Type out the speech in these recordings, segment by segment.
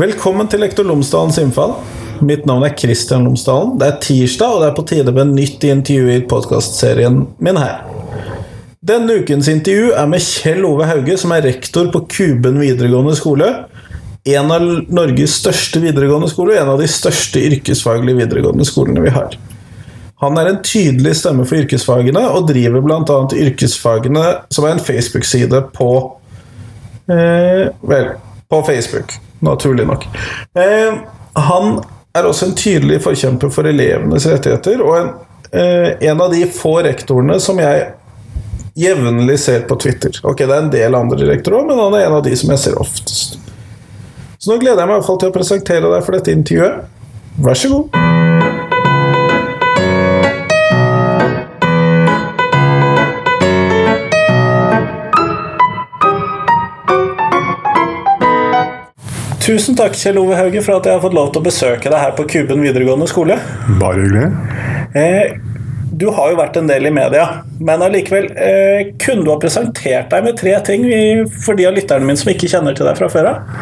Velkommen til Lektor Lomsdalens innfall. Mitt navn er Kristian Lomsdalen. Det er tirsdag, og det er på tide med nytt intervju i podkastserien min her. Denne ukens intervju er med Kjell Ove Hauge, som er rektor på Kuben videregående skole. En av Norges største videregående skoler, en av de største yrkesfaglige videregående skolene vi har. Han er en tydelig stemme for yrkesfagene, og driver bl.a. Yrkesfagene, som er en Facebook-side på eh, Vel, på Facebook naturlig nok. Eh, han er også en tydelig forkjemper for elevenes rettigheter, og en, eh, en av de få rektorene som jeg jevnlig ser på Twitter. Ok, Det er en del andre rektorer òg, men han er en av de som jeg ser oftest. Så nå gleder jeg meg i hvert fall til å presentere deg for dette intervjuet. Vær så god. Tusen takk, Kjell Ove Hauge, for at jeg har fått lov til å besøke deg her på Kuben videregående skole. Bare hyggelig. Eh, du har jo vært en del i media, men allikevel eh, Kunne du ha presentert deg med tre ting for de av lytterne mine som ikke kjenner til deg fra før av?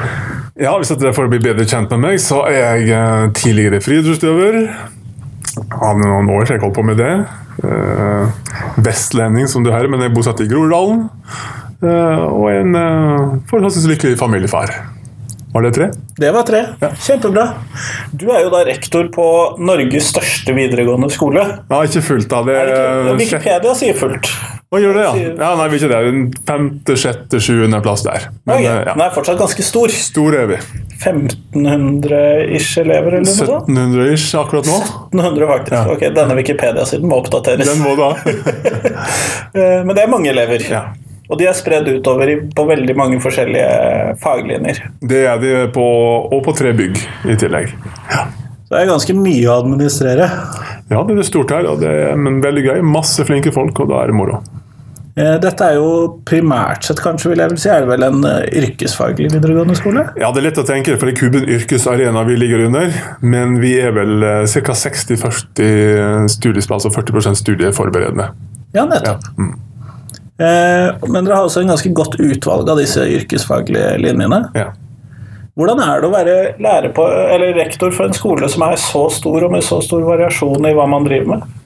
Ja, hvis det er for å bli bedre kjent med meg, så er jeg eh, tidligere friidrettsutøver. Hadde noen år siden jeg holdt på med det. Vestlending, som du hører, men jeg er bosatt i Groruddalen. Og en forholdsvis lykkelig familiefar. Var det tre? Det var tre. Ja. Kjempebra. Du er jo da rektor på Norges største videregående skole. Ja, ikke fullt av det. det Wikipedia sier fullt. Hva gjør det, ja? ja nei, vi ikke det. Femte, sjette, sjuende plass der. Men, okay. ja. Den er fortsatt ganske stor. Stor er vi. 1500-ish elever, eller noe sånt? 1700-ish akkurat nå. 1700 faktisk. Ja. Ok, Denne Wikipedia-siden må oppdateres. Den må da. Eh, men det er mange elever. Ja. Og de er spredd utover på veldig mange forskjellige faglinjer. Det er de på, og på tre bygg i tillegg. Ja. Så det er ganske mye å administrere. Ja, det er stort her, det er, men veldig gøy. Masse flinke folk, og da er det moro. Eh, dette er jo primært sett kanskje vil jeg vel si, er det vel en eh, yrkesfaglig videregående skole? Ja, det er lett å tenke, for det er Kuben yrkesarena vi ligger under. Men vi er vel eh, ca. 60-40 studiesplass altså 40 studieforberedende. Ja, nettopp. Ja. Mm. Eh, men dere har også en ganske godt utvalg av disse yrkesfaglige linjene. Ja. Hvordan er det å være lærer på, eller rektor for en skole som er så stor, og med så stor variasjon i hva man driver med?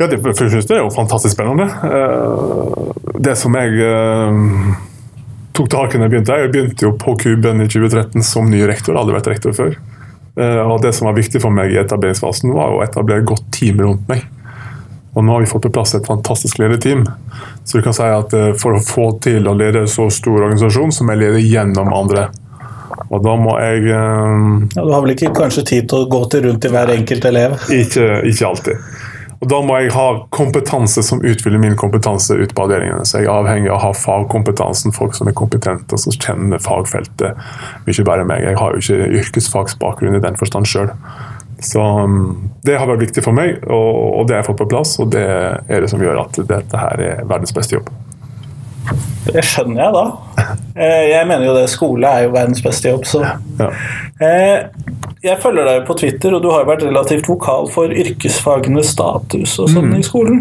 Ja, det, for det er jo fantastisk spennende. Eh, det som jeg eh, tok tak i da jeg begynte Jeg begynte jo på Kuben i 2013 som ny rektor, aldri vært rektor før. Og Det som var viktig for meg i etableringsfasen, var å etablere et godt team rundt meg. Og nå har vi fått på plass et fantastisk lederteam. Så vi kan si at eh, For å få til å lede så stor organisasjon, så må jeg lede gjennom andre. Og da må jeg um, ja, Du har vel ikke kanskje tid til å gå til rundt i hver enkelt elev? Ikke, ikke alltid. Og Da må jeg ha kompetanse som utfyller min kompetanse ute på avdelingene. Så jeg er avhengig av å ha fagkompetansen, folk som er kompetente og som kjenner fagfeltet. Ikke bare meg. Jeg har jo ikke yrkesfagsbakgrunn i den forstand sjøl. Så um, det har vært viktig for meg, og, det har jeg fått på plass. Og det er det som gjør at dette her er verdens beste jobb. Det skjønner jeg da. Eh, jeg mener jo det skole er jo verdens beste jobb, så ja. Eh, jeg følger deg på Twitter, og du har vært relativt vokal for yrkesfagenes status og sånn mm. i skolen.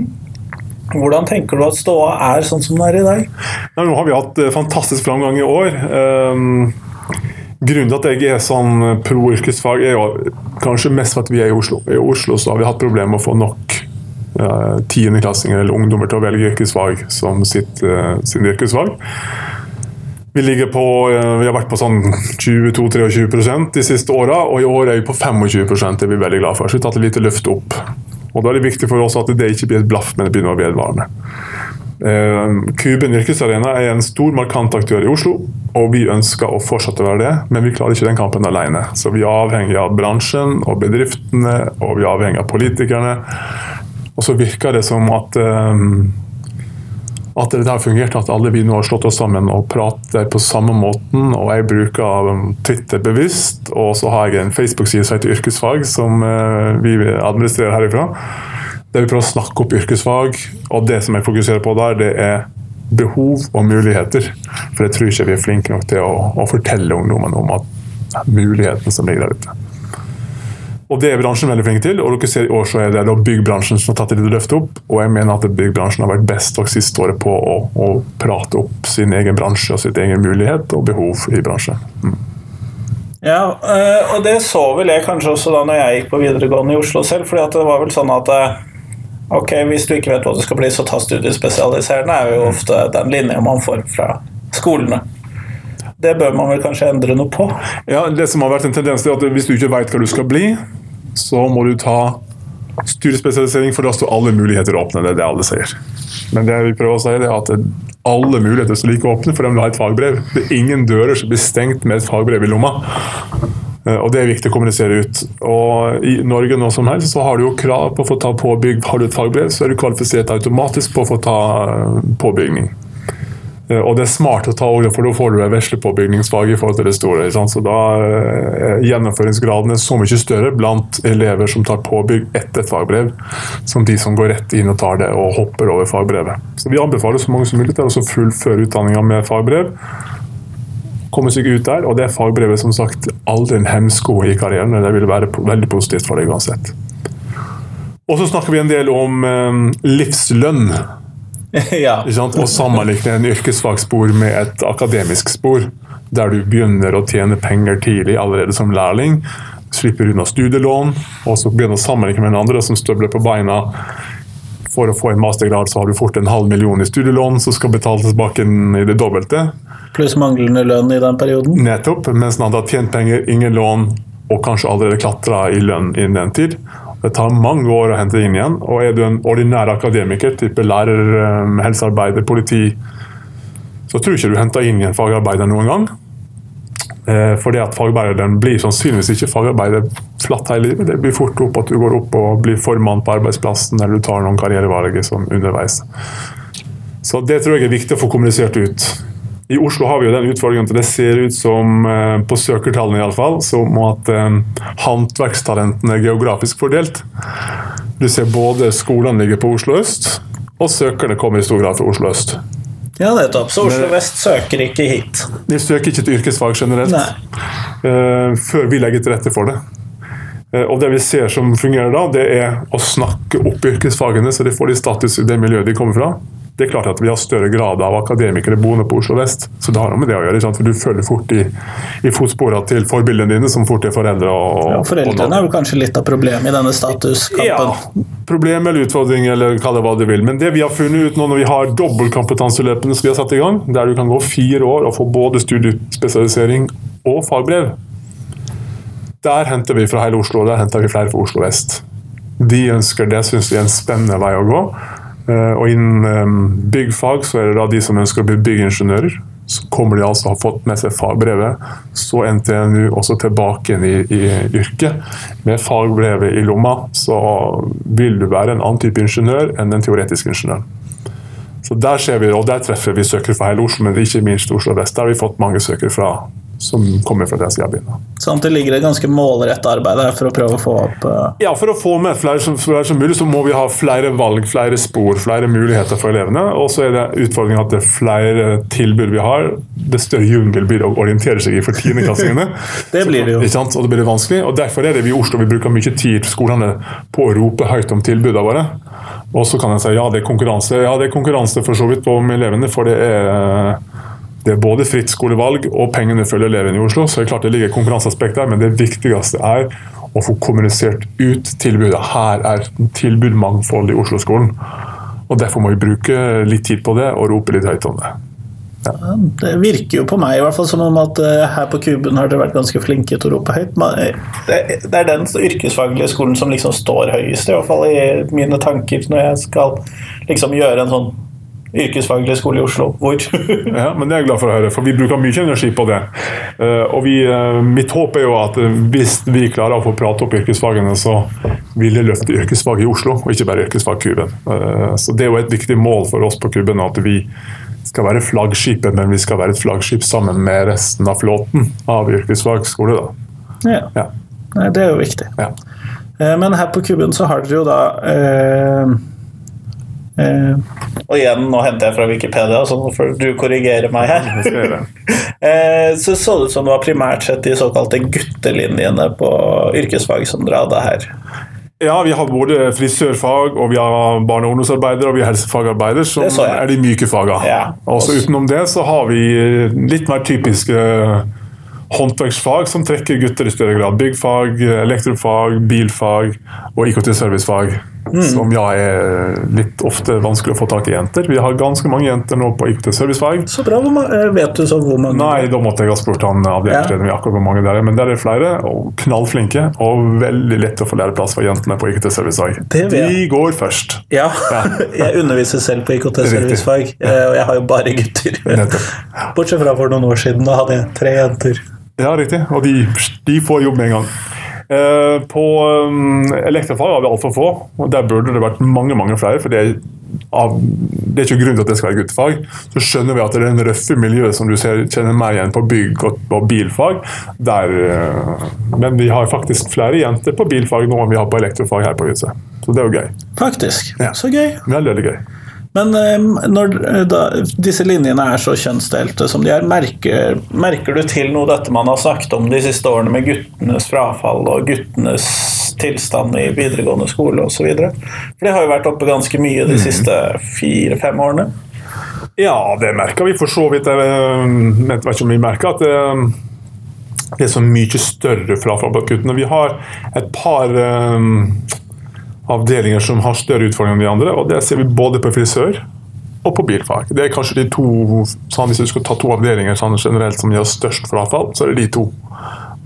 Hvordan tenker du at ståa er sånn som den er i dag? Ja, nå har vi hatt eh, fantastisk framgang i år. Um, Grunnen til at jeg er sånn pro yrkesfag, er jo kanskje mest for at vi er i Oslo. I Oslo så har vi hatt problemer med å få nok uh, tiendeklassinger eller ungdommer til å velge yrkesfag som sitt, eh, sin yrkesfag. Vi, på, uh, vi har vært på sånn 22-23% de siste åra, og i år er vi på 25 Det er vi veldig glad for. Så vi har tatt et lite løft opp. Og Da er det viktig for oss at det ikke blir et blaff, men det begynner å være vedvarende. Kuben yrkesarena er en stor, markant aktør i Oslo, og vi ønsker å fortsette å være det, men vi klarer ikke den kampen alene. Så vi er avhengig av bransjen og bedriftene, og vi er avhengig av politikerne. Og så virker det som at at det har fungert, at alle vi nå har slått oss sammen og prater på samme måten. og Jeg bruker Twitter bevisst, og så har jeg en Facebook-side som heter Yrkesfag, som vi administrerer herifra der vi prøver å snakke opp yrkesfag. Og det som jeg fokuserer på der, det er behov og muligheter. For jeg tror ikke vi er flinke nok til å, å fortelle ungdommen om at mulighetene som ligger der ute. Og Det er bransjen veldig flink til. og dere ser I år så er det byggbransjen som har tatt et løft opp. og jeg mener at Byggbransjen har vært best og siste året på å, å, prate opp sin egen bransje og sitt egen mulighet og behov i bransjen. Mm. Ja, eh, og det så vel jeg kanskje også da når jeg gikk på videregående i Oslo selv, fordi det var vel sånn at eh, Ok, hvis du ikke vet hva du skal bli, så ta studiespesialiserende, er jo ofte den linja man får fra skolene. Det bør man vel kanskje endre noe på? Ja, det som har vært en tendens er at Hvis du ikke vet hva du skal bli, så må du ta studiespesialisering, for da står alle muligheter åpne. Det er det alle sier. Men det vi prøver å si, er at alle muligheter står like åpne for dem som har et fagbrev. Det er ingen dører som blir stengt med et fagbrev i lomma. Eh, og Det er viktig å kommunisere ut. Og I Norge nå som helst så har du jo krav på å få ta påbygg. Har du et fagbrev, så er du kvalifisert automatisk på å få ta eh, påbygning. Eh, og det er smart å ta òg, for da får du et veslepåbygningsfag i forhold til det store. Så da er gjennomføringsgraden er så mye større blant elever som tar påbygg etter et fagbrev, som de som går rett inn og tar det og hopper over fagbrevet. Så vi anbefaler så mange som mulig til å fullføre utdanninga med fagbrev komme seg ut der. Og det fagbrevet som sagt aldri en hemsko i karrieren. Det vil være veldig positivt for deg uansett. Og så snakker vi en del om eh, livslønn. ja. Og sammenligne en yrkesfagspor med et akademisk spor. Der du begynner å tjene penger tidlig allerede som lærling. Slipper unna studielån, og så begynner å sammenligne med en andre som støvler på beina for å få en mastergrad så har du fort en halv million i studielån som skal betales tilbake i det dobbelte. Pluss manglende lønn i den perioden. Nettopp. Mens han hadde tjent penger, ingen lån, og kanskje allerede klatra i lønn innen den tid. Det tar mange år å hente inn igjen. Og er du en ordinær akademiker, type lærer, um, helsearbeider, politi, så tror ikke du henter inn igjen fagarbeider noen gang. Eh, fordi at fagarbeideren blir sannsynligvis ikke fagarbeider flatt hele livet. Det blir fort opp at du går opp og blir formann på arbeidsplassen, eller du tar noen karrierevalg som underveis. Så det tror jeg er viktig å få kommunisert ut. I Oslo har vi jo den utfordringen at det ser ut som, eh, på søkertallene iallfall, som at eh, håndverkstalentene er geografisk fordelt. Du ser både skolene ligger på Oslo øst, og søkerne kommer i stor grad fra Oslo øst. Ja, nettopp. Så Oslo vest søker ikke hit? De søker ikke til yrkesfag generelt. Nei. før vi legger til rette for det. Og Det vi ser som fungerer da, det er å snakke opp yrkesfagene, så de får de status i det miljøet de kommer fra. Det er klart at Vi har større grad av akademikere boende på Oslo vest, så det har noe med det å gjøre. for Du følger fort i, i fotsporene til forbildene dine, som fort er foreldre. Og, ja, Foreldrene er jo kanskje litt av problemet i denne statuskampen. Ja, problem eller utfordring, eller kall det hva du vil. Men det vi har funnet ut nå når vi har dobbeltkompetanseløpene som vi har satt i gang, der du kan gå fire år og få både studiespesialisering og fagbrev, der henter vi fra hele Oslo, der henter vi flere fra Oslo vest. De ønsker det, syns vi er en spennende vei å gå. Eh, og innen eh, byggfag så er det da de som ønsker å bli byggingeniører. Så kommer de altså å ha fått med seg fagbrevet. Så NTNU også tilbake i, i, yrket. Med fagbrevet i lomma så vil du være en annen type ingeniør enn den teoretiske ingeniøren. Så Der ser vi, og der treffer vi søkere fra hele Oslo, men ikke minst Oslo vest. Der har vi fått mange søkere fra som kommer fra det jeg begynner. Sånn at det ligger et ganske målrettet arbeid her for å prøve å få opp uh... Ja, for å få med flere som, flere som, mulig, så må vi ha flere valg, flere spor, flere muligheter for elevene. Og så er det utfordringen at det er flere tilbud vi har, det større jungel blir det å orientere seg i for tiendeklassingene. det blir det jo. Så, og det blir vanskelig. og Derfor er det vi i Oslo vi bruker mye tid skolene på å rope høyt om tilbudene våre. Og så kan jeg si ja, det er konkurranse. Ja, det er konkurranse for så vidt om elevene, for det er det er både fritt skolevalg og pengene følger elevene i Oslo. så det er klart det ligger konkurranseaspekt der, Men det viktigste er å få kommunisert ut tilbudet. Her er tilbudmangfold i Oslo-skolen. Og Derfor må vi bruke litt tid på det og rope litt høyt om det. Ja. Det virker jo på meg i hvert fall som om at uh, her på Kuben har dere vært ganske flinke til å rope høyt. Det, det, er den yrkesfaglige skolen som liksom står høyest, i hvert fall i mine tanker når jeg skal liksom gjøre en sånn yrkesfaglig skole i Oslo. Hvor? ja, men Det er jeg glad for å høre, for vi bruker mye energi på det. Uh, og vi, uh, Mitt håp er jo at uh, hvis vi klarer å få prate opp yrkesfagene, så vil det løfte yrkesfag i Oslo, og ikke bare yrkesfagkuben. så Det er jo et viktig mål for oss på kuben at vi skal være flaggskipet, men vi skal være et flaggskip sammen med resten av flåten av yrkesfagskole. Da. Ja. ja. Nei, det er jo viktig. Ja. Men her på kuben så har dere jo da Eh, og igjen, nå henter jeg fra Wikipedia, så nå får du korrigere meg her. eh, så så det ut som det var primært sett de såkalte guttelinjene på yrkesfag som dere hadde her. Ja, vi har både frisørfag, og vi har barne- og ungdomsarbeider og vi har helsefagarbeider, som er de myke fagene. Ja. Også utenom det så har vi litt mer typiske håndverksfag som trekker gutter i større grad. Byggfag, elektrofag, bilfag og IKT-servicefag. Som ja, er litt ofte vanskelig å få tak i jenter. Vi har ganske mange jenter nå på IKT-servicefag. Så bra. Eh, vet du så hvor mange Nei, da måtte jeg ha spurt han avdelingsleder ja. akkurat hvor mange det er. Men der er flere, og knallflinke. Og veldig lett å få læreplass for jentene på IKT-servicefag. Det. De går først. Ja, jeg underviser selv på IKT-servicefag, eh, og jeg har jo bare gutter. Bortsett fra for noen år siden, da hadde jeg tre jenter. Ja, riktig. Og de, de får jobb med en gang. Eh, på um, elektrofag har vi altfor få, og der burde det vært mange mange flere. for det er, av, det er ikke grunn til at det skal være guttefag. Så skjønner vi at det er den røffe miljøet som du ser, kjenner meg igjen på bygg og på bilfag. Der, eh, men vi har faktisk flere jenter på bilfag nå enn vi har på elektrofag her på huset. Så det er jo gøy. Faktisk. Ja. Så gøy. Veldig, veldig gøy. Men eh, når eh, da, disse linjene er så kjønnsdelte som de er, merker, merker du til noe dette man har sagt om de siste årene med guttenes frafall og guttenes tilstand i videregående skole osv.? For det har jo vært oppe ganske mye de siste fire-fem årene. Ja, det merker vi for så vidt. Jeg eh, vet ikke om vi merker at det, det er så mye større frafall blant guttene. Vi har et par eh, avdelinger som har større utfordringer enn de andre, og det ser vi både på frisør og på bilfag. Det er kanskje de to, sånn Hvis du skal ta to avdelinger sånn generelt som gir størst frafall, så er det de to.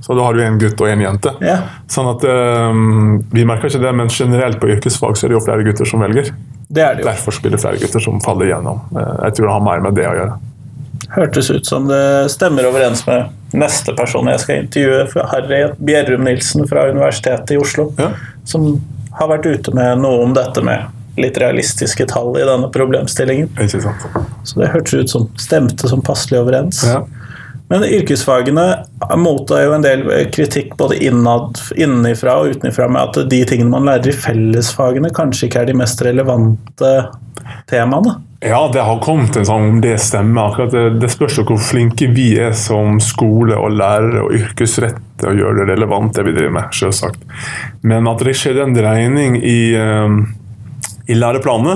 Så da har du en gutt og en jente. Ja. Sånn at um, Vi merker ikke det, men generelt på yrkesfag så er det jo flere gutter som velger. Det er det jo. Derfor spiller flere gutter som faller igjennom. Eh, Jeg tror det har mer med det å gjøre. Hørtes ut som det stemmer overens med neste person jeg skal intervjue, Harry Bjerrum Nilsen fra Universitetet i Oslo, Ja. som har vært ute med noe om dette med litt realistiske tall i denne problemstillingen. Så det hørtes ut som stemte som passelig overens. Ja. Men yrkesfagene mottar jo en del kritikk både innad, innenfra og utenfra med at de tingene man lærer i fellesfagene, kanskje ikke er de mest relevante temaene. Ja, det har kommet en sånn om det stemmer. Akkurat det, det spørs jo hvor flinke vi er som skole og lærere og yrkesrett til å gjøre det relevant, det vi driver med. Selvsagt. Men at det skjer en dreining i, eh, i læreplanene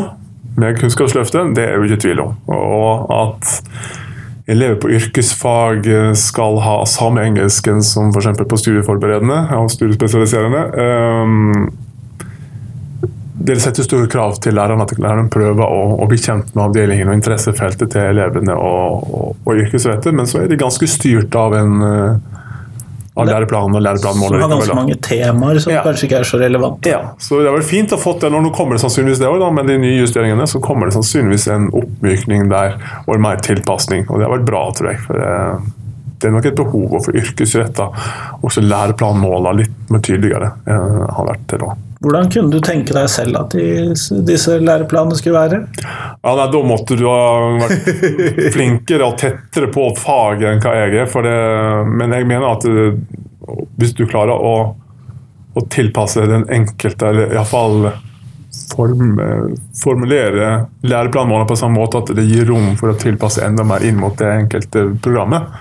med Kunnskapsløftet, det er jo ikke tvil om. Og at elever på yrkesfag eh, skal ha samme engelsken som f.eks. på studieforberedende og studiespesialiserende. Eh, det setter store krav til lærerne at lærerne prøver å, å bli kjent med avdelingen og interessefeltet til elevene og, og, og yrkesrettet, men så er de ganske styrt av en eh, av læreplanen og Som det har ganske mange temaer som Ja. kanskje ikke er så relevante. Ja, så det er vel fint å få det. Nå kommer det sannsynligvis det da, med de nye justeringene så kommer det sannsynligvis en oppmykning der og en mer tilpasning. Og det har vært bra, tror jeg. for det, det er nok et behov for yrkesretta også læreplanmålene litt mer tydeligere enn det har vært til nå. Hvordan kunne du tenke deg selv at de, disse læreplanene skulle være? Ja, nei, Da måtte du ha vært flinkere og tettere på faget enn hva jeg er. Det, men jeg mener at eh, hvis du klarer å, å tilpasse den enkelte, eller iallfall form, eh, formulere læreplanmålene på samme måte at det gir rom for å tilpasse enda mer inn mot det enkelte programmet,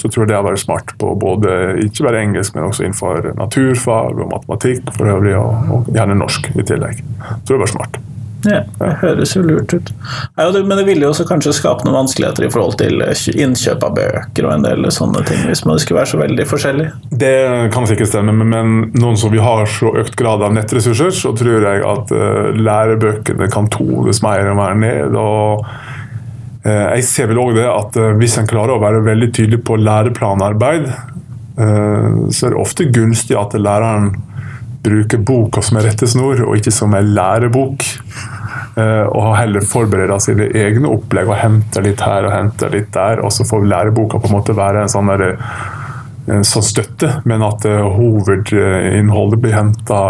så tror jeg det har vært smart på både ikke bare engelsk, men også innenfor naturfag og matematikk for øvrig, og, og gjerne norsk i tillegg. Så det var smart. Ja, det høres jo lurt ut. Ja, men det ville jo også kanskje skape noen vanskeligheter i forhold til innkjøp av bøker og en del sånne ting, hvis man skulle være så veldig forskjellig. Det kan sikkert stemme, men- noen som vi har så økt grad av nettressurser, så tror jeg at eh, lærebøkene kan tones mer og mer ned. og eh, Jeg ser vel òg det at eh, hvis en klarer å være veldig tydelig på læreplanarbeid, eh, så er det ofte gunstig at læreren bruker boka som er rettesnor, og ikke som en lærebok. og og heller forbereder sine egne opplegg og henter litt her og henter litt der. Og så får læreboka på en måte være en sånn der, en sånn støtte, men at eh, hovedinnholdet blir henta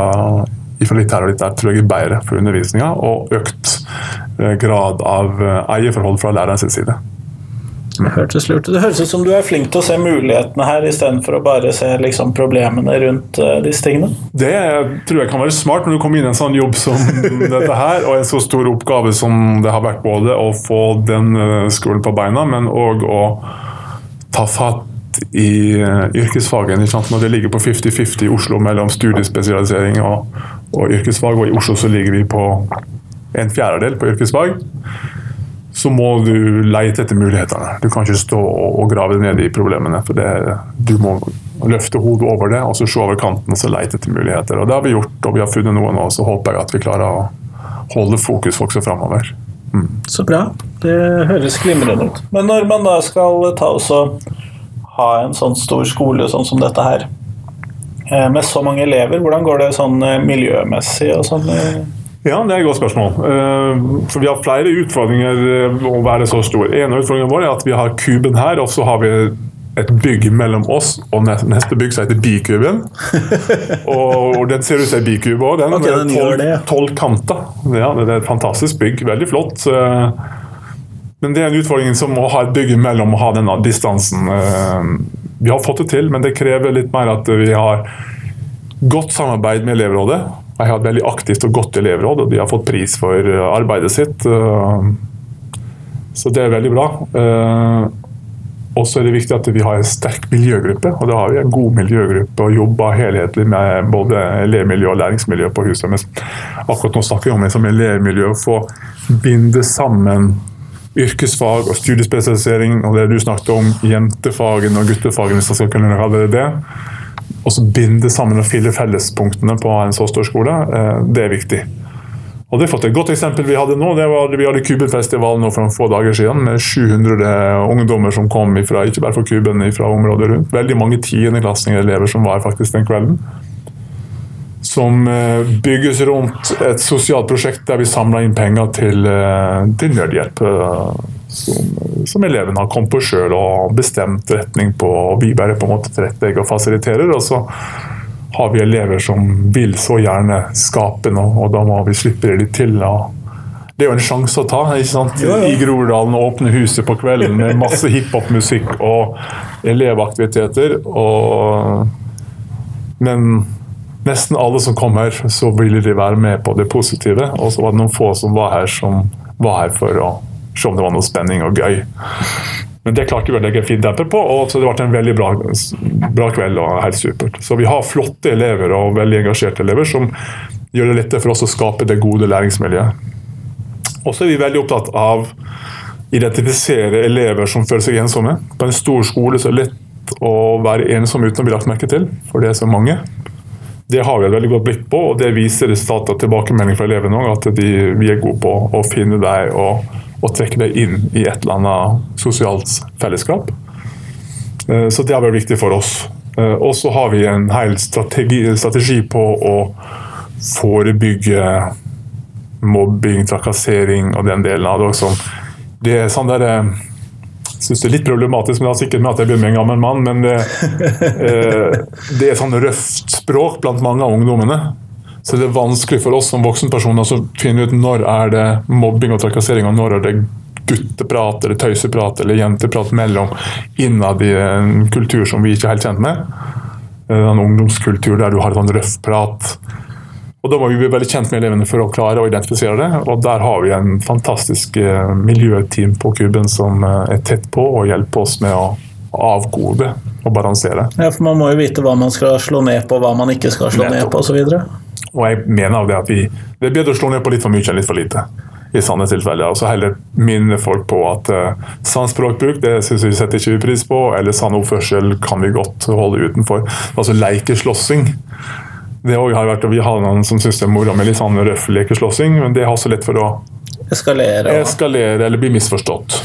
fra litt her og litt der, tror jeg er bedre for undervisninga, og økt eh, grad av eh, eierforhold fra lærerens side. Det hørtes lurt ut. Det høres ut som du er flink til å se mulighetene her, istedenfor å bare se liksom, problemene rundt uh, disse tingene. Det tror jeg kan være smart når du kommer inn i en sånn jobb som dette her, og en så stor oppgave som det har vært både å få den eh, skolen på beina, men òg å ta fatt i uh, yrkesfagene. Når det ligger på 50-50 i Oslo mellom studiespesialisering og, og yrkesfag, og i Oslo så ligger vi på en fjerdedel på yrkesfag. så må du leite etter mulighetene. Du kan ikke stå og grave ned i problemene. for det, Du må løfte hodet over det og så se over kanten og så leite etter muligheter. Og Det har vi gjort, og vi har funnet noe nå. Så håper jeg at vi klarer å holde fokus også framover. Mm. Så bra. Det høres glimrende ut. Men når man da skal ta og ha en sånn stor skole sånn som dette her, eh, med så mange elever, hvordan går det sånn eh, miljømessig og sånn? Ja, det er et godt spørsmål. Eh, for Vi har flere utfordringer eh, å være så stor. En av utfordringene våre er at vi har kuben her, og så har vi et bygg mellom oss og neste bygg som heter Bikuben. og, den ser ut som en bikube òg. Den okay, med tolv kanter. Ja, det er et fantastisk bygg. Veldig flott. Men det er en utfordring som å ha et bygg mellom og ha denne distansen. Eh, vi har fått det til, men det krever litt mer at vi har godt samarbeid med elevrådet. Jeg har et veldig aktivt og godt elevråd, og de har fått pris for eh, arbeidet sitt. Eh, så det er veldig bra. Eh, og så er det viktig at vi har en sterk miljøgruppe. og Da har vi en god miljøgruppe og jobber helhetlig med både elevmiljø og læringsmiljø på huset. Men akkurat nå snakker vi om det som elevmiljø. Å få binde sammen yrkesfag og studiespesialisering og det du snakket om, jentefagene og guttefagene, hvis man skal kunne kalle det det og så binde sammen og fylle fellespunktene på en så stor skole, eh, det er viktig. Og det er fått Et godt eksempel vi hadde nå, det var vi hadde Kubenfestivalen for noen få dager siden med 700 ungdommer som kom ifra, ikke bare fra Kuben, fra området rundt. Veldig mange tiendeklassinger elever som var faktisk den kvelden. Som eh, bygges rundt et sosialt prosjekt der vi samla inn penger til, eh, til nødhjelp som, som eleven har kommet på sjøl og bestemt retning på. og Vi bare på en måte tilrettelegger og fasiliterer. og så har vi elever som vil så gjerne skape noe, og da må vi slippe det litt til. Og det er jo en sjanse å ta. ikke sant? Ja, ja. I Groruddalen åpne huset på kvelden med masse hiphop-musikk og elevaktiviteter. Og... Men nesten alle som kom her, så ville de være med på det positive. Og så var det noen få som var her, som var her for å se om det var noe spenning og gøy. Men det klarte vi å legge en fin demper på, og så det ble en veldig bra, bra, kveld. og helt supert. Så vi har flotte elever og veldig engasjerte elever som gjør det lettere for oss å skape det gode læringsmiljøet. Og så er vi veldig opptatt av å identifisere elever som føler seg ensomme. På en stor skole så er det lett å være ensom uten å bli lagt merke til, for det er så mange. Det har vi et veldig godt blikk på, og det viser resultatet og tilbakemelding fra elevene òg, at de, vi er gode på å finne deg og og trekke deg inn i et eller annet sosialt fellesskap. Eh, så det har vært viktig for oss. Eh, og så har vi en hel strategi, strategi på å forebygge mobbing, trakassering og den delen av det også. Det er sånn der, eh, syns det er litt problematisk, men det har sikkert med at jeg begynner med en gammel mann. Men det, det er sånn røft språk blant mange av ungdommene. Så det er vanskelig for oss som voksenpersoner å finne ut når er det mobbing og trakassering, og når er det gutteprat eller tøyseprat eller jenteprat mellom innad i en kultur som vi ikke er helt kjent med. En ungdomskultur der du har sånn røff prat. Og Da må vi bli veldig kjent med elevene for å klare å identifisere det. og Der har vi en fantastisk eh, miljøteam på Kuben som eh, er tett på og hjelper oss med å avkode og balansere. Ja, for Man må jo vite hva man skal slå ned på, hva man ikke skal slå Nettopp. ned på osv. Og jeg mener det at vi, det er bedre å slå ned på litt for mye enn litt for lite. i sånne tilfeller. Og så heller minne folk på at uh, sann språkbruk det synes vi setter ikke vi pris på, eller sann oppførsel kan vi godt holde utenfor. Altså lekeslåssing. Det har vært, Vi har noen som syns det er moro med litt sånn røff lekeslåssing, men det har også lett for å eskalere, eskalere eller bli misforstått.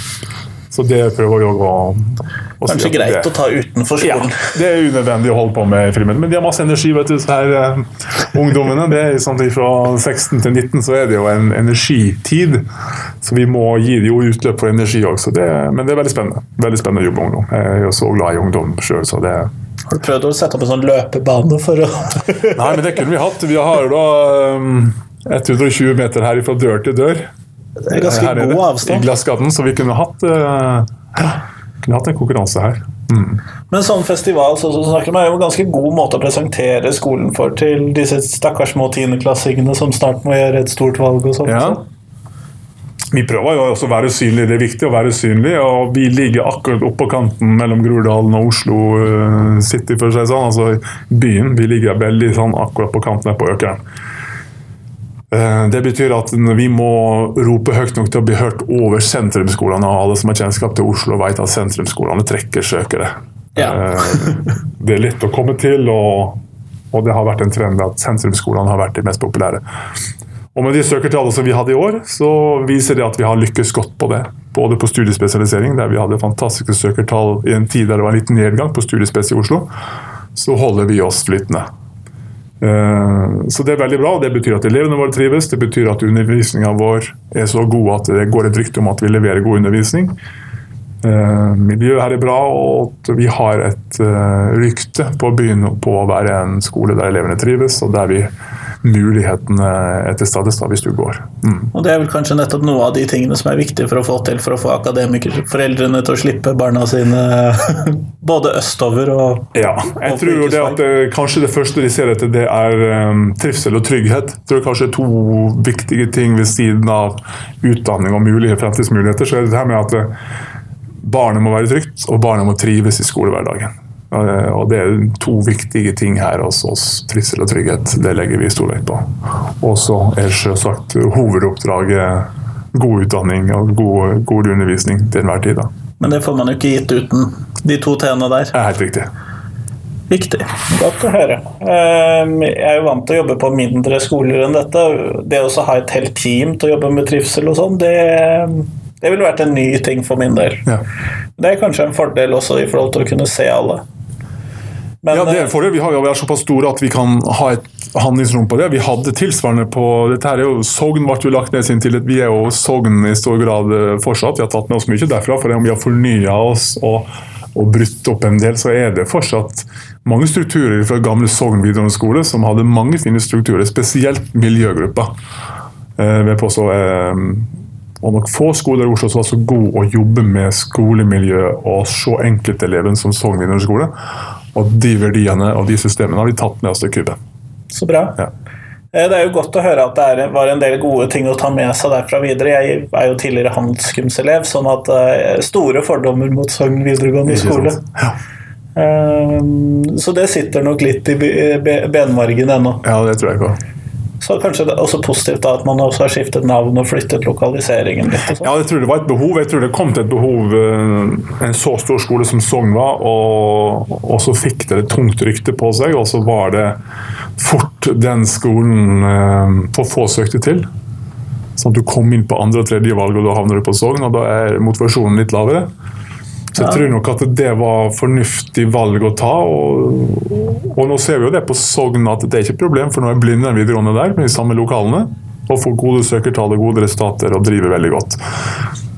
Så det prøver vi å, å Kanskje si greit det, å ta utenfor skolen. Ja, det er unødvendig å holde på med filmen. Men de har masse energi, vet du, her uh, ungdommene. det er sånn Fra 16 til 19 så er det jo en energitid. Så vi må gi dem jo utløp for energi også. Men det er veldig spennende. Veldig spennende å jobbe med ungdom. Jeg er jo så glad i ungdom sjøl, så det Har du prøvd å sette opp en sånn løpebane for å Nei, men det kunne vi hatt. Vi har da um, 120 meter her fra dør til dør. Det er ganske her god avstand. I Glassgaten, så vi kunne hatt, uh, kunne hatt en konkurranse her. Mm. Men sånn festival så, så snakker man, er jo en ganske god måte å presentere skolen for til disse stakkars små tiendeklassingene som snart må gjøre et stort valg og sånt. Ja. Vi prøver jo også å være synlige, det er viktig å være synlig. og Vi ligger akkurat oppå kanten mellom Groruddalen og Oslo uh, City, for å si sånn, altså byen. Vi ligger veldig sånn akkurat på kanten her på Økeren. Eh, Det betyr at vi må rope høyt nok til å bli hørt over sentrumsskolene. og Alle som har kjennskap til Oslo, vet at sentrumsskolene trekker søkere. Ja. Eh, Det er lett å komme til, og, og det har vært en trend at sentrumsskolene har vært de mest populære. Og Med de søkertallene som vi hadde i år, så viser det at vi har lykkes godt på det. Både på studiespesialisering, der vi hadde fantastiske søkertall i en tid der det var en liten nedgang på studiespes i Oslo, så holder vi oss flytende. Eh, Så det er veldig bra. Det betyr at elevene våre trives. Det betyr at undervisninga vår er så god at det går et rykte om at vi leverer god undervisning. Eh, Miljøet her er bra, og at vi har et eh, rykte på byen på å være en skole der elevene trives, og der vi mulighetene er til stede hvis du går. Mm. Og det er vel kanskje nettopp noe av de tingene som er viktige for å få til for å få akademikerforeldrene til å slippe barna sine både østover og Ja, jeg Og tror det at eh, kanskje det første de ser etter, det er um, trivsel og trygghet. Jeg tror kanskje to viktige ting ved siden av utdanning og mulige fremtidsmuligheter. Så er det det her med at barnet må være trygt, og barnet må trives i skolehverdagen. Eh, Og det er to viktige ting her hos oss. Trivsel og trygghet. Det legger vi stor vekt på. Og så er selvsagt hovedoppdraget god utdanning og god, god undervisning til enhver tid. Da. Men det får man jo ikke gitt uten de to t-ene der. Det er helt riktig. Viktig. Godt å høre. Ehm, Jeg er jo vant til å jobbe på mindre skoler enn dette. Det å ha et helt team til å jobbe med trivsel og sånn, det, det ville vært en ny ting for min del. Ja. Det er kanskje en fordel også i forhold til å kunne se alle. Men, Ja, det er eh, en fordel. Vi har jo vært såpass store at vi kan ha et handlingsrom på det. Vi hadde tilsvarende på dette her er jo, Sogn ble jo lagt ned sin tillit. Vi er jo Sogn i stor grad eh, fortsatt. Vi har tatt med oss mye derfra. For om vi har fornya oss og, og brutt opp en del, så er det fortsatt mange strukturer fra gamle Sogn videregående skole som hadde mange fine strukturer, spesielt miljøgrupper. Eh, vil jeg påstå. Eh, og nok få skoler i Oslo som var så gode å jobbe med skolemiljø og se enkelteleven som Sogn videregående skole. Og de verdiene og de systemene har vi tatt med oss til Kube. Så bra. Ja. Eh, Det er jo godt å høre at det var en del gode ting å ta med seg derfra videre. Jeg er jo tidligere handelskumselev, sånn at eh, store fordommer mot Sogn videregående Ikke skole. Ja. Ehm, Så det sitter nok litt i be- be- benmargen ennå. ja, det tror jeg på. Så kanskje det er også positivt da, at man også har skiftet navn og flyttet lokaliseringen litt. Sånn. Ja, jeg tror det var et behov. Jeg tror det kom til et behov eh, en så stor skole som Sogn var, og, og så fikk det et tungt rykte på seg, og så var det fort den skolen eh, for få søkte til. Sånn at du kom inn på andre og tredje valg, og da havner du på Sogn, og da er motivasjonen litt lavere. Så jeg Ja. tror nok at det var fornuftig valg å ta. Og, og nå ser vi jo det på Sogn at det er ikke et problem, for nå er Blindern videregående der, med de samme lokalene. Og får gode søkertall og gode resultater og driver veldig godt.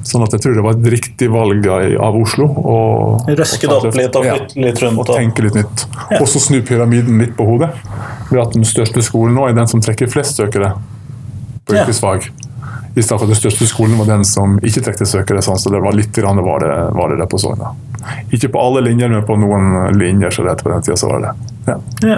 Sånn at jeg tror det var et riktig valg av Oslo. Og, Røske det opp litt og Ja, litt rundt. og tenke litt nytt. Og så snu pyramiden litt på hodet. Ved at den største skolen nå er den som trekker flest søkere på Ja. yrkesfag. I stedet for at den største skolen var den som ikke trekte søkere. sånn, så det var litt grann var det, var det der på Sogna. Ikke på alle linjer, men på noen linjer så rett på den tida så var det det. Ja. ja.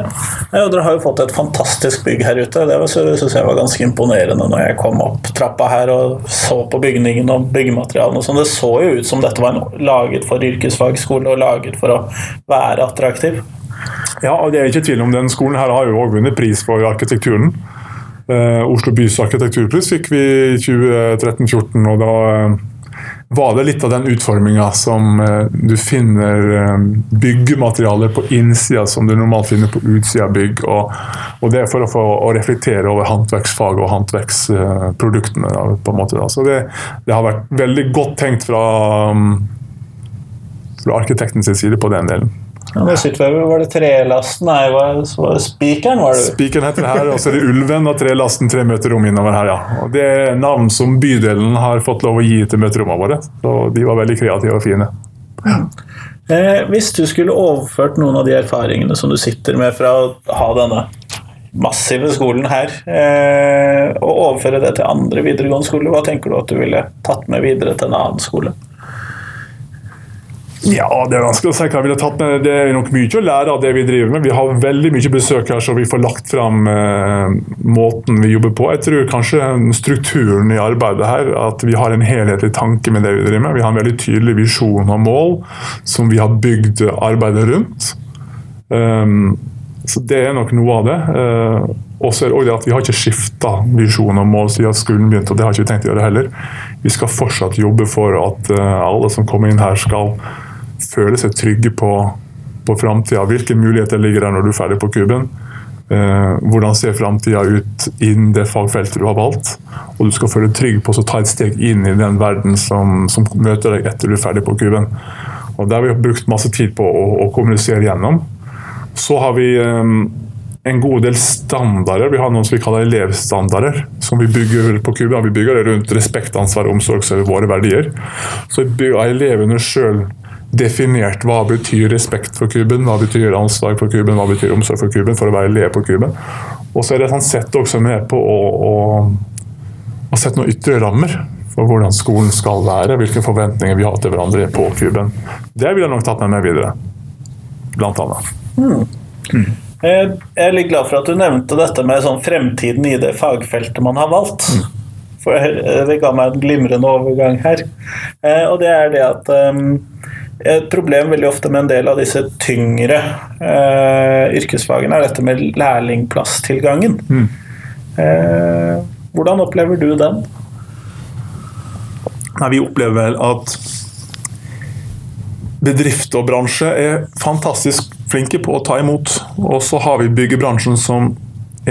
Ja, dere har jo fått et fantastisk bygg her ute. Det var- synes jeg var ganske imponerende når jeg kom opp trappa her og så på bygningen og byggematerialene. sånn. Det så jo ut som dette var en, laget for yrkesfagskole og laget for å være attraktiv. Ja, og det er ikke tvil om Den skolen her har jo også vunnet pris for arkitekturen. Eh, Oslo bys arkitekturpris fikk vi i 2013-2014, og da eh, var det litt av den utforminga som eh, du finner byggematerialer på innsida som du normalt finner på utsida av bygg. Og, og det er for å få å reflektere over håndverksfaget og håndverksproduktene. på en måte. Så det, det har vært veldig godt tenkt fra, um, fra arkitektens side på den delen. Ja, nå sitter vi, Var det trelasten? Nei, var, var det spikeren? var det? Spikeren heter det her, og så er det Ulven og trelasten tre møterom innover her. ja. Og Det er navn som bydelen har fått lov å gi til møterommene våre. Så de var veldig kreative og fine. Eh, hvis du skulle overført noen av de erfaringene som du sitter med fra å ha denne massive skolen her, eh, og overføre det til andre videregående skoler, hva tenker du at du ville tatt med videre til en annen skole? Ja, det er vanskelig å si hva vi har tatt med. Det er nok mye å lære av det vi driver med. Vi har veldig mye besøk her, så vi får lagt fram eh, måten vi jobber på. Jeg tror kanskje strukturen i arbeidet her, at vi har en helhetlig tanke med det vi driver med. Vi har en veldig tydelig visjon og mål som vi har bygd arbeidet rundt. Um, så det er nok noe av det. Uh, Og så er det også det at Vi har ikke skifta visjon og mål siden skolen begynte, og det har ikke vi tenkt å gjøre heller. Vi skal fortsatt jobbe for at eh, alle som kommer inn her, skal føle seg trygge på, på framtida. Hvilke muligheter ligger der når du er ferdig på kuben? Eh, hvordan ser framtida ut innen det fagfeltet du har valgt? Og du skal føle deg trygg på å ta et steg inn i den verden som, som møter deg etter du er ferdig på kuben. Og Det har vi brukt masse tid på å, å kommunisere gjennom. Så har vi eh, en god del standarder. Vi har noen som vi kaller elevstandarder, som vi bygger på Cuba. Vi bygger det rundt respekt, ansvar og omsorg som er våre verdier. Så bygger elevene sjøl definert hva betyr respekt for kuben, hva betyr ansvar for kuben, hva betyr omsorg for kuben, for å være leder på kuben. Og så er det sånn sett også med på å, å, å sette noen ytre rammer for hvordan skolen skal være, hvilke forventninger vi har til hverandre på kuben. Det vil jeg nok tatt med meg videre, blant annet. Mm. Mm. Jeg er litt glad for at du nevnte dette med sånn fremtiden i det fagfeltet man har valgt. Mm. For det ga meg en glimrende overgang her. Eh, og det er det at um, et problem veldig ofte med en del av disse tyngre eh, yrkesfagene er dette med lærlingplasstilgangen. Mm. Eh, hvordan opplever du den? Nei, vi opplever vel at bedrift og bransje er fantastisk flinke på å ta imot. Og så har vi byggebransjen som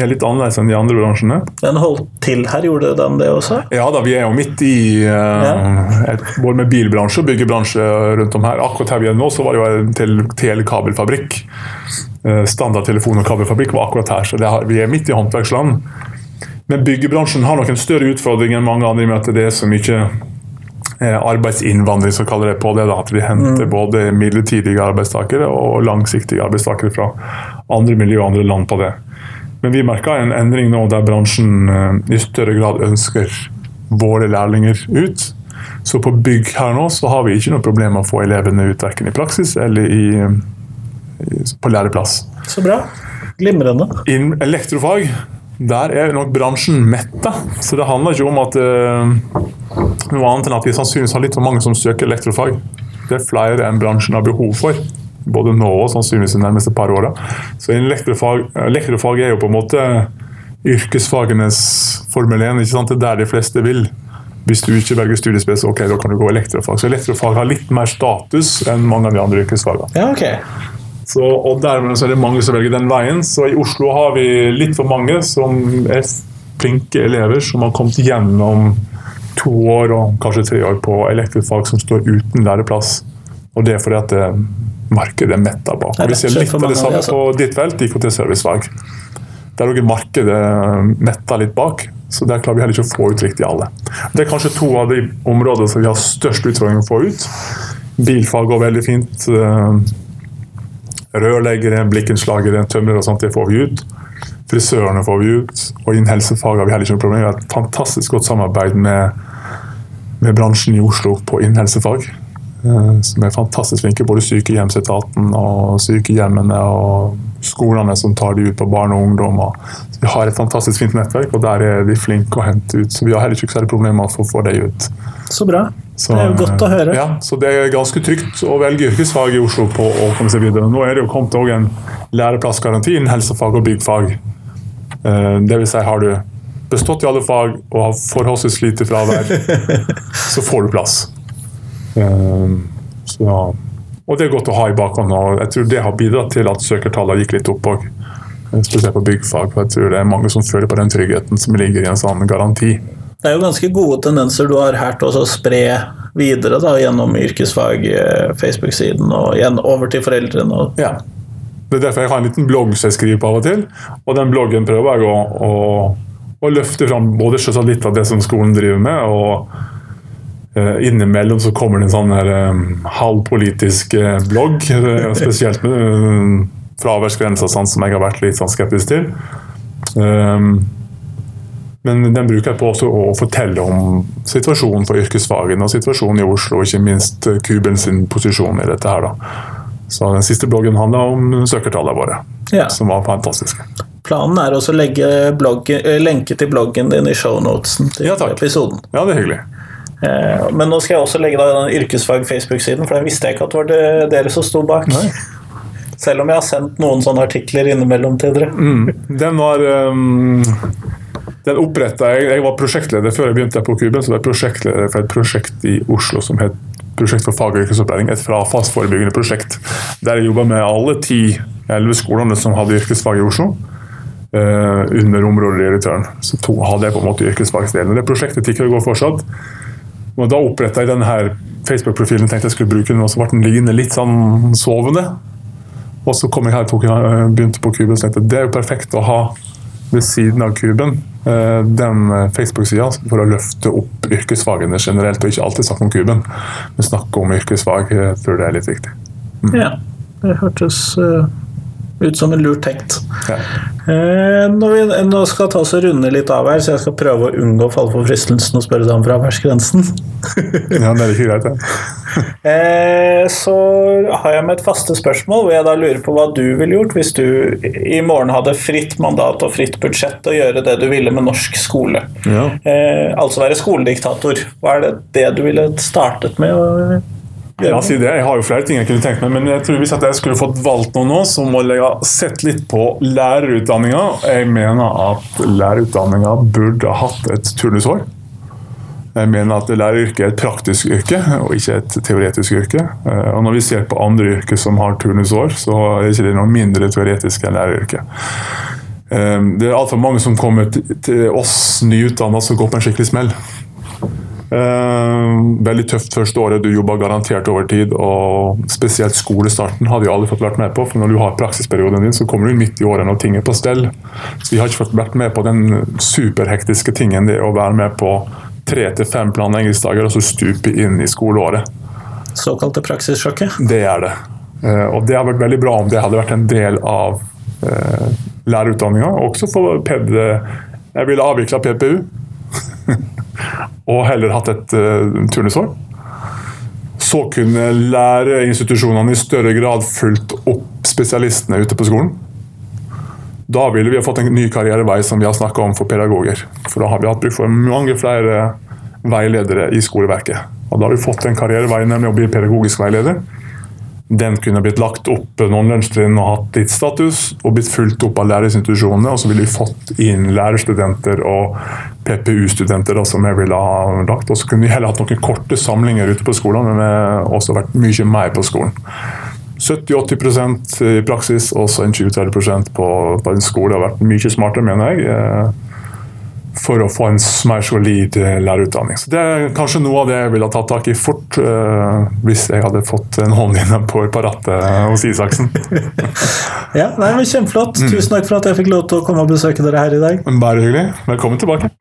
er litt annerledes enn de andre bransjene. Den holdt til her, gjorde den det også? Ja da, vi er jo midt i uh, ja. både med bilbransje og byggebransje rundt om her. Akkurat her vi er nå, så var det jo en tel telekabelfabrikk. Uh, Standardtelefon- og kabelfabrikk var akkurat her, så har, vi er midt i håndverksland. Men byggebransjen har nok en større utfordring enn mange andre med at det er så mye Eh, arbeidsinnvandring, som kaller det på det. Da, at vi henter mm. både midlertidige arbeidstakere og langsiktige arbeidstakere fra andre miljø og andre land på det. Men vi merker en endring nå der bransjen eh, i større grad ønsker våre lærlinger ut. Så på bygg her nå så har vi ikke noe problem med å få elevene ut verken i praksis eller i, i, på læreplass. Så bra. Glimrende. Innen elektrofag der er nok bransjen metta. Så det handler ikke om at uh, noe annet enn at vi sannsynligvis har litt for mange som søker elektrofag. Det er flere enn bransjen har behov for. Både nå og sannsynligvis de nærmeste par åra. Så elektrofag, elektrofag, er jo på en måte yrkesfagenes Formel 1. Ikke sant? Det er der de fleste vil. Hvis du ikke velger studiespes, ok, da kan du gå elektrofag. Så elektrofag har litt mer status enn mange av de andre yrkesfagene. Ja, okay. Så, og dermed så er det mange som velger den veien. Så i Oslo har vi litt for mange som er flinke elever som har kommet gjennom to år og kanskje tre år på elektrofag som står uten læreplass. Og det er fordi at det, markedet metta bak. Og vi ser litt av det samme på ditt felt, IKT-servicefag. Der òg er markedet metta litt bak, så der klarer vi heller ikke å få ut riktig alle. Det er kanskje to av de områdene som vi har størst utfordring å få ut. Bilfag går veldig fint. Rørleggere, blikkenslagere, tømrere og sånt, det får vi ut. Frisørene får vi ut. Og innen helsefag har vi heller ikke noe problem. Vi har et fantastisk godt samarbeid med, med bransjen i Oslo på innen helsefag. Eh, som er fantastisk flinke, både sykehjemsetaten og sykehjemmene og skolene som tar de ut på barn og ungdom. Så vi har et fantastisk fint nettverk, og der er de flinke å hente ut. Så vi har heller ikke særlig problemer med å få det ut. Så bra. Så, det er jo godt å høre. Ja, så Det er ganske trygt å velge yrkesfag i Oslo på å komme seg videre. Nå er det jo kommet en læreplassgaranti innen helsefag og byggfag. Eh, det vil si, har du bestått i alle fag og har forholdsvis lite fravær, så får du plass. Eh, så, og det er godt å ha i bakhånd. og Jeg tror det har bidratt til at søkertallene gikk litt opp òg. Spesielt på byggfag. for jeg tror det er mange som føler på den tryggheten som ligger i en sånn garanti. Det er jo ganske gode tendenser du har her til å spre videre da, gjennom yrkesfag, eh, Facebook-siden og igjen over til foreldrene. Ja. Det er derfor jeg har en liten blogg som jeg skriver på av og til. Og den bloggen prøver jeg å, å, å løfte fram både litt av det som skolen driver med, og eh, innimellom så kommer det en sånn her um, halvpolitisk uh, blogg. spesielt med um, fraværsgrensa, sånn, som jeg har vært litt sånn skeptisk til. Um, men den bruker jeg på å fortelle om situasjonen for yrkesfagene og situasjonen i Oslo, og ikke minst Kuben sin posisjon i dette. her. da. Så Den siste bloggen handla om søkertallene våre, ja. som var fantastiske. Planen er også å legge bloggen, eh, lenke til bloggen din i shownotesen til ja, episoden. Ja, det er hyggelig. Eh, men nå skal jeg også legge den yrkesfag Facebook-siden, for den visste jeg ikke at det var dere som sto bak. Nei. Selv om jeg har sendt noen sånne artikler innimellom til dere. Den var um, den oppretta jeg, jeg var prosjektleder før jeg begynte på Kuben. så var jeg prosjektleder for et prosjekt i Oslo som het Prosjekt for fag- og yrkesopplæring. Et frafallsforebyggende prosjekt. Der jeg jobba med alle ti-elleve skolene som hadde yrkesfag i Oslo. Uh, under området direktøren. Så to, hadde jeg på en måte yrkesfagsdelen. Det prosjektet tikker og går fortsatt. Og da oppretta jeg denne Facebook-profilen tenkte jeg skulle bruke den, og så ble den liggende litt sånn sovende. Og så kom jeg her på, begynte på Kuben og tenkte det er jo perfekt å ha ved siden av Kuben eh, den Facebook-sida for å løfte opp yrkesfagene generelt, og ikke alltid snakke om Kuben, men snakke om yrkesfag. Jeg tror det er litt viktig. Ja, det hørtes eh, ut som en lurt tenkt. Ja. Eh, når vi nå skal ta oss og runde litt av her, så jeg skal prøve å unngå å falle for fristelsen og spørre deg om fraværsgrensen. ja, det er ikke greit, det. Eh, så har jeg med et faste spørsmål, hvor jeg da lurer på hva du ville gjort hvis du i morgen hadde fritt mandat og fritt budsjett å gjøre det du ville med norsk skole. Ja. Eh, altså være skolediktator. Hva er det, det du ville startet med å? Ja, si det. Jeg har jo flere ting jeg kunne tenkt meg, men jeg tror hvis jeg skulle fått valgt noe nå, så må jeg ha sett litt på lærerutdanninga. Jeg mener at lærerutdanninga burde ha hatt et turnusår. Jeg mener at læreryrket er et praktisk yrke, og ikke et teoretisk yrke. Eh, Og når vi ser på andre yrker som har turnusår, så er det ikke noe mindre teoretisk enn læreryrket. Eh, Det er altfor mange som kommer til- oss nyutdanna som går på en skikkelig smell. Eh, veldig tøft første året. Du jobber garantert overtid. Og spesielt skolestarten hadde jeg aldri fått vært med på. For når du har praksisperioden din, så kommer du midt i året når ting er på stell. Så vi har ikke fått vært med på den superhektiske tingen det å være med på tre til fem planleggingsdager og så stupe inn i skoleåret. Såkalte praksissjokket? Det er det. Eh, Og det hadde vært veldig bra om det hadde vært en del av eh, lærerutdanninga. Også for PED. Jeg ville avvikla PPU. og heller hatt et uh, turnusår. Så kunne læreinstitusjonene i større grad fulgt opp spesialistene ute på skolen. Da ville vi ha fått en ny karrierevei som vi har snakka om for pedagoger. For da har vi hatt bruk for mange flere veiledere i skoleverket. Og da har vi fått en karrierevei, nemlig å bli pedagogisk veileder. Den kunne blitt lagt opp noen lunsjtrinn og hatt litt status, og blitt fulgt opp av lærerinstitusjonene. Og så ville vi fått inn lærerstudenter og PPU-studenter som jeg ville ha lagt. Og så kunne vi heller hatt noen korte samlinger ute på skolen, men vi også vært mye mer på skolen. 70-80 i praksis, og så en 20-30 på, på en skole. Det har vært mye smartere, mener jeg. For å få en mer solid eh, lærerutdanning. Så Det er kanskje noe av det jeg ville ha tatt tak i fort, uh, hvis jeg hadde fått en hånd inne på, på rattet hos Isaksen. Ja, nei, men Kjempeflott. Tusen takk for at jeg fikk lov til å komme og besøke dere her i dag. Bare hyggelig. Velkommen tilbake.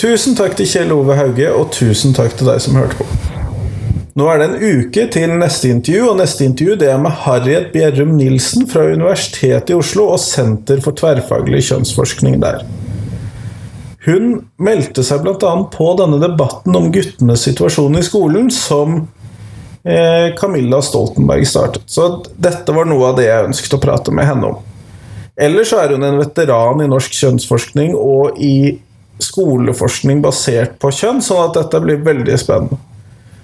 Tusen takk til Kjell Ove Hauge, og tusen takk til deg som hørte på. Nå er det en uke til neste intervju, og neste intervju det er med Harriet Bjerrum Nilsen fra Universitetet i Oslo og Senter for tverrfaglig kjønnsforskning der. Hun meldte seg bl.a. på denne debatten om guttenes situasjon i skolen som eh, Camilla Stoltenberg startet. Så dette var noe av det jeg ønsket å prate med henne om. Ellers er hun en veteran i norsk kjønnsforskning og i skoleforskning basert på kjønn, sånn at dette blir veldig spennende.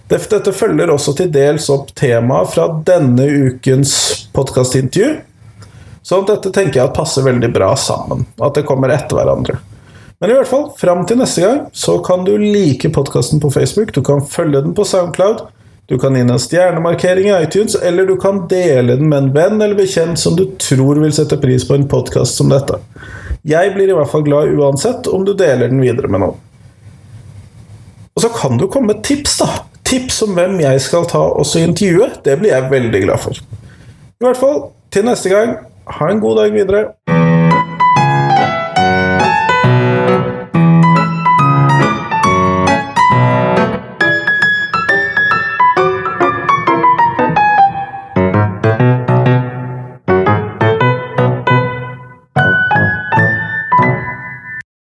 Dette følger også til dels opp temaet fra denne ukens podkastintervju. Så dette tenker jeg passer veldig bra sammen. At det kommer etter hverandre. Men i hvert fall, fram til neste gang så kan du like podkasten på Facebook, du kan følge den på Soundcloud, du kan gi en stjernemarkering i iTunes, eller du kan dele den med en venn eller bekjent som du tror vil sette pris på en podkast som dette. Jeg blir i hvert fall glad uansett om du deler den videre med noen. Og så kan du komme med tips, da. Tips om hvem jeg skal ta også intervjue. Det blir jeg veldig glad for. I hvert fall, til neste gang, ha en god dag videre.